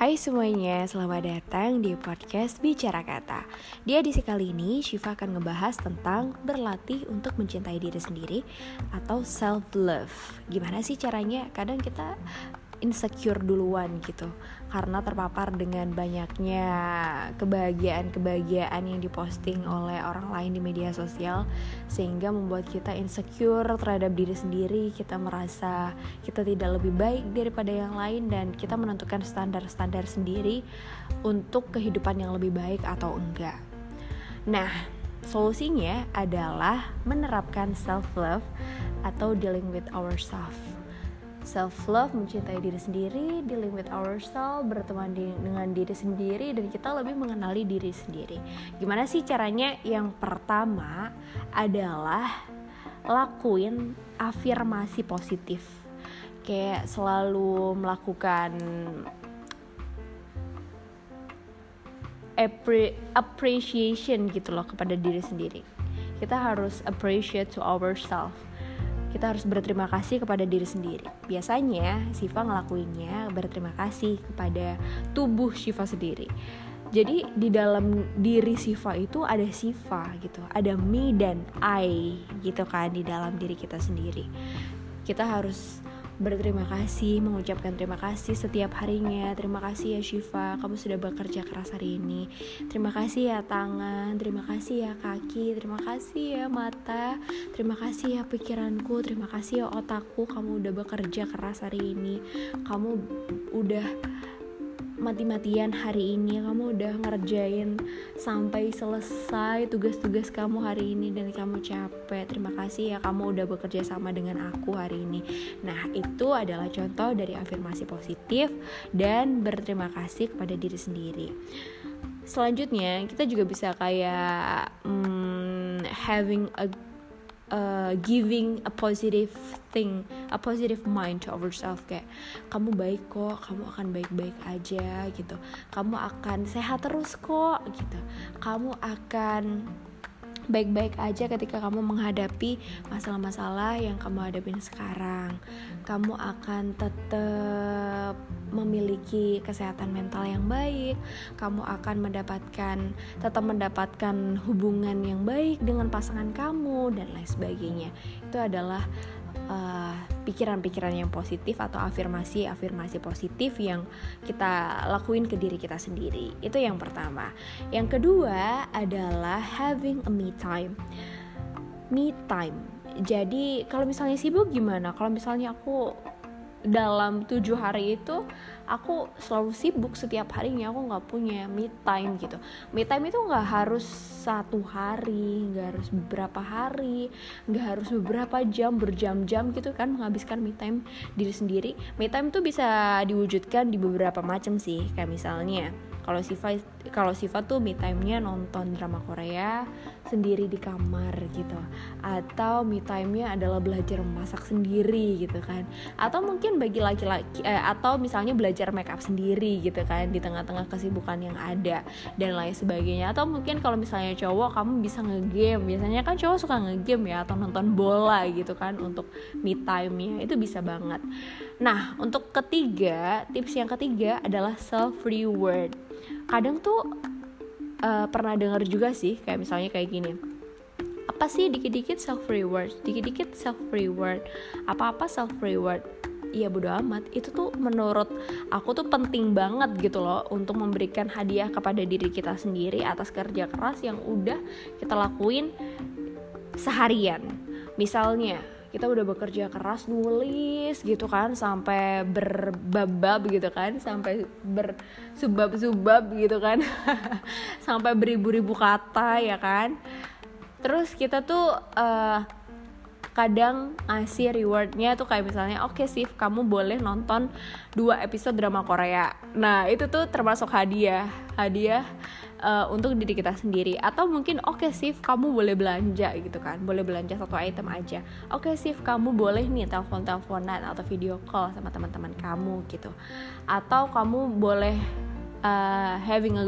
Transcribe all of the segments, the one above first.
Hai semuanya, selamat datang di podcast Bicara Kata. Di edisi kali ini, Shiva akan ngebahas tentang berlatih untuk mencintai diri sendiri atau self love. Gimana sih caranya? Kadang kita insecure duluan gitu. Karena terpapar dengan banyaknya kebahagiaan-kebahagiaan yang diposting oleh orang lain di media sosial sehingga membuat kita insecure terhadap diri sendiri. Kita merasa kita tidak lebih baik daripada yang lain dan kita menentukan standar-standar sendiri untuk kehidupan yang lebih baik atau enggak. Nah solusinya adalah menerapkan self love atau dealing with ourselves self love mencintai diri sendiri dealing with ourselves berteman di, dengan diri sendiri dan kita lebih mengenali diri sendiri. Gimana sih caranya? Yang pertama adalah lakuin afirmasi positif. Kayak selalu melakukan appreciation gitu loh kepada diri sendiri. Kita harus appreciate to ourselves kita harus berterima kasih kepada diri sendiri. Biasanya Siva ngelakuinnya berterima kasih kepada tubuh Siva sendiri. Jadi di dalam diri Siva itu ada Siva gitu, ada me dan I gitu kan di dalam diri kita sendiri. Kita harus berterima kasih, mengucapkan terima kasih setiap harinya. Terima kasih ya Shiva, kamu sudah bekerja keras hari ini. Terima kasih ya tangan, terima kasih ya kaki, terima kasih ya mata, terima kasih ya pikiranku, terima kasih ya otakku, kamu udah bekerja keras hari ini. Kamu udah mati-matian hari ini. Kamu udah ngerjain sampai selesai tugas-tugas kamu hari ini dan kamu capek. Terima kasih ya kamu udah bekerja sama dengan aku hari ini. Nah itu adalah contoh dari afirmasi positif dan berterima kasih kepada diri sendiri. Selanjutnya kita juga bisa kayak hmm, having a uh, giving a positive thing, a positive mind to ourselves kayak kamu baik kok, kamu akan baik-baik aja gitu. Kamu akan sehat terus kok gitu. Kamu akan baik-baik aja ketika kamu menghadapi masalah-masalah yang kamu hadapin sekarang. Kamu akan tetap memiliki kesehatan mental yang baik. Kamu akan mendapatkan tetap mendapatkan hubungan yang baik dengan pasangan kamu dan lain sebagainya. Itu adalah eh, pikiran-pikiran yang positif atau afirmasi-afirmasi positif yang kita lakuin ke diri kita sendiri. Itu yang pertama. Yang kedua adalah having a me time. Me time. Jadi kalau misalnya sibuk gimana? Kalau misalnya aku dalam tujuh hari itu aku selalu sibuk setiap harinya. Aku nggak punya me time gitu. Me time itu nggak harus satu hari nggak harus beberapa hari nggak harus beberapa jam berjam-jam gitu kan menghabiskan me time diri sendiri. Me time itu bisa diwujudkan di beberapa macam sih. Kayak misalnya kalau Siva kalau Siva tuh me time-nya nonton drama Korea sendiri di kamar gitu. Atau me time-nya adalah belajar masak sendiri gitu kan. Atau mungkin bagi laki-laki eh, atau misalnya belajar make up sendiri gitu kan di tengah-tengah kesibukan yang ada dan lain sebagainya. Atau mungkin kalau misalnya cowok kamu bisa ngegame. Biasanya kan cowok suka ngegame ya atau nonton bola gitu kan untuk me time-nya. Itu bisa banget. Nah untuk ketiga tips yang ketiga adalah self reward kadang tuh uh, pernah dengar juga sih kayak misalnya kayak gini. Apa sih dikit-dikit self reward dikit-dikit self reward apa-apa self reward Iya bodo amat. Itu tuh menurut aku tuh penting banget gitu loh untuk memberikan hadiah kepada diri kita sendiri atas kerja keras yang udah kita lakuin seharian. Misalnya kita udah bekerja keras nulis gitu kan sampai berbabab gitu kan sampai bersubab-subab gitu kan sampai beribu-ribu kata ya kan. Terus kita tuh uh, kadang ngasih rewardnya tuh kayak misalnya oke okay, sih kamu boleh nonton dua episode drama Korea. Nah itu tuh termasuk hadiah hadiah uh, untuk diri kita sendiri. Atau mungkin oke okay, Sif kamu boleh belanja gitu kan. Boleh belanja satu item aja. Oke okay, Sif kamu boleh nih telepon teleponan atau video call sama teman-teman kamu gitu. Atau kamu boleh uh, having a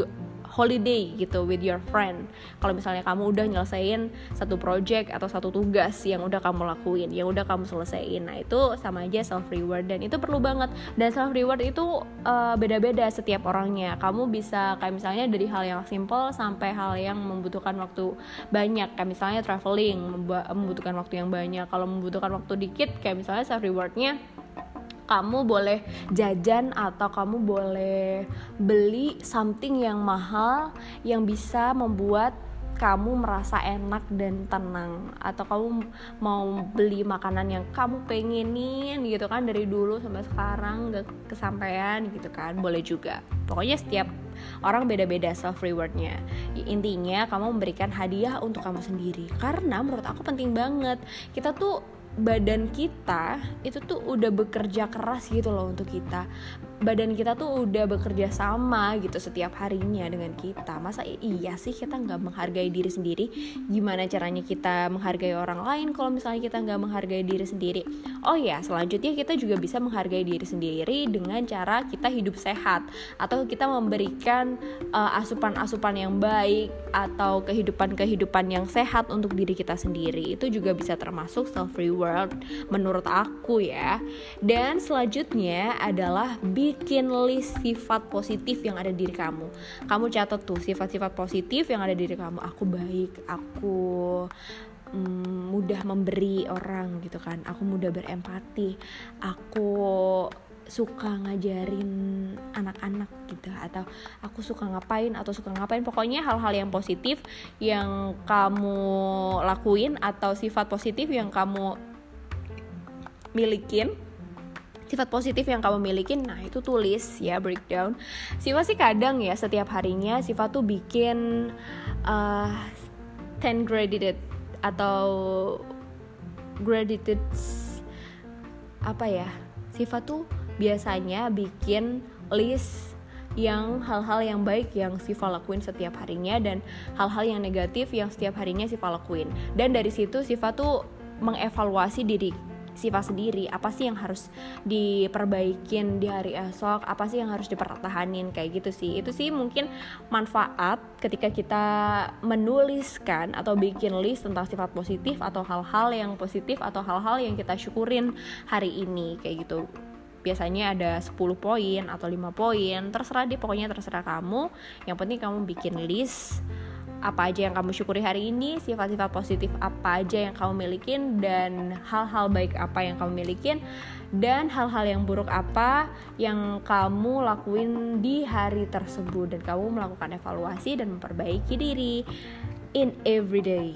holiday gitu with your friend. Kalau misalnya kamu udah nyelesain satu project atau satu tugas yang udah kamu lakuin yang udah kamu selesaiin nah itu sama aja self reward dan itu perlu banget. Dan self reward itu uh, beda-beda setiap orangnya. Kamu bisa kayak misalnya dari hal yang simple sampai hal yang membutuhkan waktu banyak. Kayak misalnya traveling membutuhkan waktu yang banyak. Kalau membutuhkan waktu dikit kayak misalnya self rewardnya kamu boleh jajan atau kamu boleh beli something yang mahal yang bisa membuat kamu merasa enak dan tenang. Atau kamu mau beli makanan yang kamu pengenin gitu kan dari dulu sampai sekarang gak kesampaian gitu kan. Boleh juga. Pokoknya setiap orang beda-beda self rewardnya intinya kamu memberikan hadiah untuk kamu sendiri. Karena menurut aku penting banget. Kita tuh badan kita itu tuh udah bekerja keras gitu loh untuk kita badan kita tuh udah bekerja sama gitu setiap harinya dengan kita. Masa iya sih kita nggak menghargai diri sendiri? Gimana caranya kita menghargai orang lain kalau misalnya kita nggak menghargai diri sendiri? Oh ya selanjutnya kita juga bisa menghargai diri sendiri dengan cara kita hidup sehat atau kita memberikan uh, asupan-asupan yang baik atau kehidupan-kehidupan yang sehat untuk diri kita sendiri. Itu juga bisa termasuk self reward menurut aku ya. Dan selanjutnya adalah be bikin list sifat positif yang ada di diri kamu. Kamu catat tuh sifat-sifat positif yang ada di diri kamu. Aku baik aku mm, mudah memberi orang gitu kan. Aku mudah berempati. Aku suka ngajarin anak-anak gitu atau aku suka ngapain atau suka ngapain. Pokoknya hal-hal yang positif yang kamu lakuin atau sifat positif yang kamu milikin sifat positif yang kamu miliki nah itu tulis ya breakdown. Siva sih kadang ya setiap harinya Siva tuh bikin uh, 10 graded atau graded apa ya Siva tuh biasanya bikin list yang hal-hal yang baik yang Siva lakuin setiap harinya dan hal-hal yang negatif yang setiap harinya Siva lakuin. Dan dari situ Siva tuh mengevaluasi diri Siva sendiri apa sih yang harus diperbaikin di hari esok? Apa sih yang harus dipertahanin? Kayak gitu sih. Itu sih mungkin manfaat ketika kita menuliskan atau bikin list tentang sifat positif atau hal-hal yang positif atau hal-hal yang kita syukurin hari ini kayak gitu. Biasanya ada 10 poin atau 5 poin terserah deh pokoknya terserah kamu. Yang penting kamu bikin list apa aja yang kamu syukuri hari ini, sifat-sifat positif apa aja yang kamu milikin dan hal-hal baik apa yang kamu milikin dan hal-hal yang buruk apa yang kamu lakuin di hari tersebut dan kamu melakukan evaluasi dan memperbaiki diri in every day.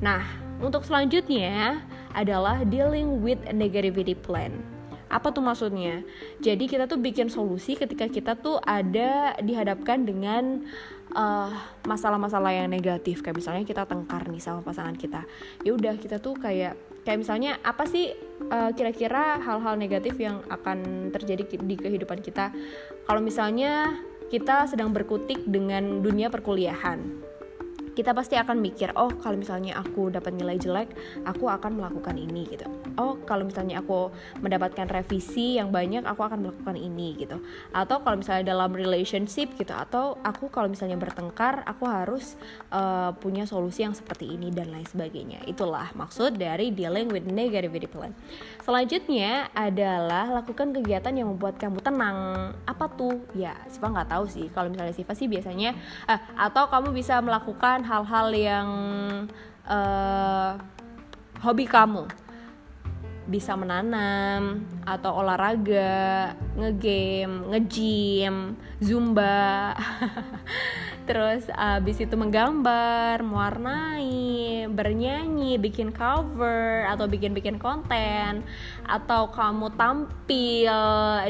Nah, untuk selanjutnya adalah dealing with negativity plan. Apa tuh maksudnya? Jadi kita tuh bikin solusi ketika kita tuh ada dihadapkan dengan eh, masalah-masalah yang negatif. Kayak misalnya kita tengkar nih sama pasangan kita. Ya udah kita tuh kayak kayak misalnya apa sih uh, kira-kira hal-hal negatif yang akan terjadi di kehidupan kita? Kalau misalnya kita sedang berkutik dengan dunia perkuliahan kita pasti akan mikir oh kalau misalnya aku dapat nilai jelek aku akan melakukan ini gitu. Oh kalau misalnya aku mendapatkan revisi yang banyak aku akan melakukan ini gitu. Atau kalau misalnya dalam relationship gitu atau aku kalau misalnya bertengkar aku harus uh, punya solusi yang seperti ini dan lain sebagainya. Itulah maksud dari dealing with negativity plan. Selanjutnya adalah lakukan kegiatan yang membuat kamu tenang. Apa tuh? Ya Siva nggak tahu sih. Kalau misalnya Siva sih biasanya eh, atau kamu bisa melakukan hal-hal yang uh, hobi kamu bisa menanam atau olahraga, ngegame, ngejim, zumba. Terus abis itu menggambar, mewarnai, bernyanyi, bikin cover atau bikin-bikin konten atau kamu tampil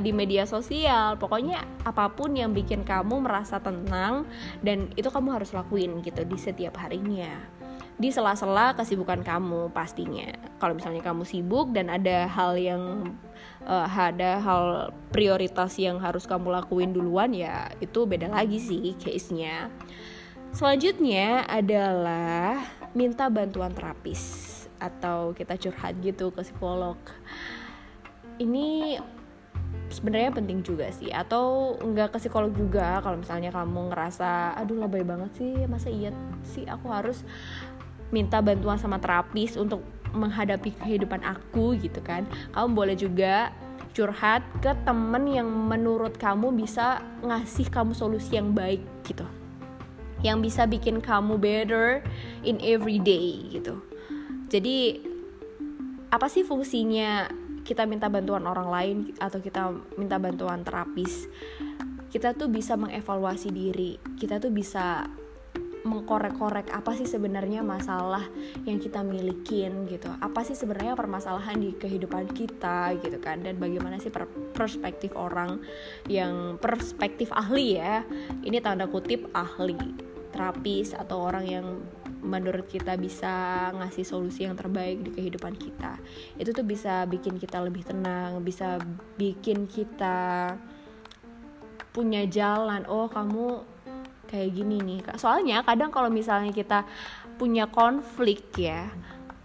di media sosial. Pokoknya apa pun yang bikin kamu merasa tenang dan itu kamu harus lakuin gitu di setiap harinya di sela-sela kesibukan kamu pastinya. Kalau misalnya kamu sibuk dan ada hal yang uh, ada hal prioritas yang harus kamu lakuin duluan ya itu beda lagi sih case-nya. Selanjutnya adalah minta bantuan terapis atau kita curhat gitu ke psikolog. Ini sebenarnya penting juga sih atau nggak ke psikolog juga kalau misalnya kamu ngerasa aduh lebay banget sih masa iya sih aku harus minta bantuan sama terapis untuk menghadapi kehidupan aku gitu kan kamu boleh juga curhat ke temen yang menurut kamu bisa ngasih kamu solusi yang baik gitu yang bisa bikin kamu better in every day gitu. Jadi apa sih fungsinya kita minta bantuan orang lain atau kita minta bantuan terapis? Kita tuh bisa mengevaluasi diri kita tuh bisa mengkorek-korek apa sih sebenarnya masalah yang kita milikin gitu? Apa sih sebenarnya permasalahan di kehidupan kita gitu kan? Dan bagaimana sih perspektif orang yang perspektif ahli ya? Ini tanda kutip ahli terapis atau orang yang menurut kita bisa ngasih solusi yang terbaik di kehidupan kita. Itu tuh bisa bikin kita lebih tenang bisa bikin kita punya jalan. Oh kamu kayak gini nih soalnya kadang kalau misalnya kita punya konflik ya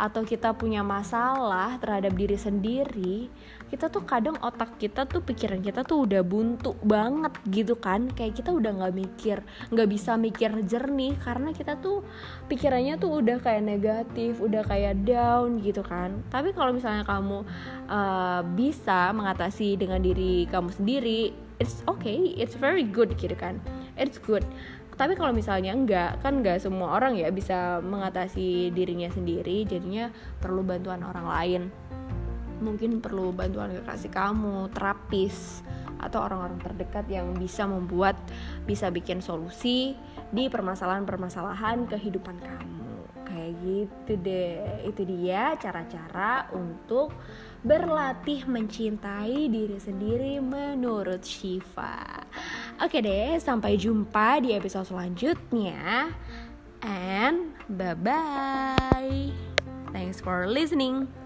atau kita punya masalah terhadap diri sendiri kita tuh kadang otak kita tuh pikiran kita tuh udah buntu banget gitu kan. Kayak kita udah nggak mikir nggak bisa mikir jernih karena kita tuh pikirannya tuh udah kayak negatif udah kayak down gitu kan. Tapi kalau misalnya kamu uh, bisa mengatasi dengan diri kamu sendiri it's okay it's very good gitu kan it's good tapi kalau misalnya enggak kan enggak semua orang ya bisa mengatasi dirinya sendiri jadinya perlu bantuan orang lain mungkin perlu bantuan kekasih kamu, terapis, atau orang-orang terdekat yang bisa membuat, bisa bikin solusi di permasalahan-permasalahan kehidupan kamu. Kayak gitu deh. Itu dia cara-cara untuk berlatih mencintai diri sendiri menurut Shiva. Oke deh, sampai jumpa di episode selanjutnya. And bye bye. Thanks for listening.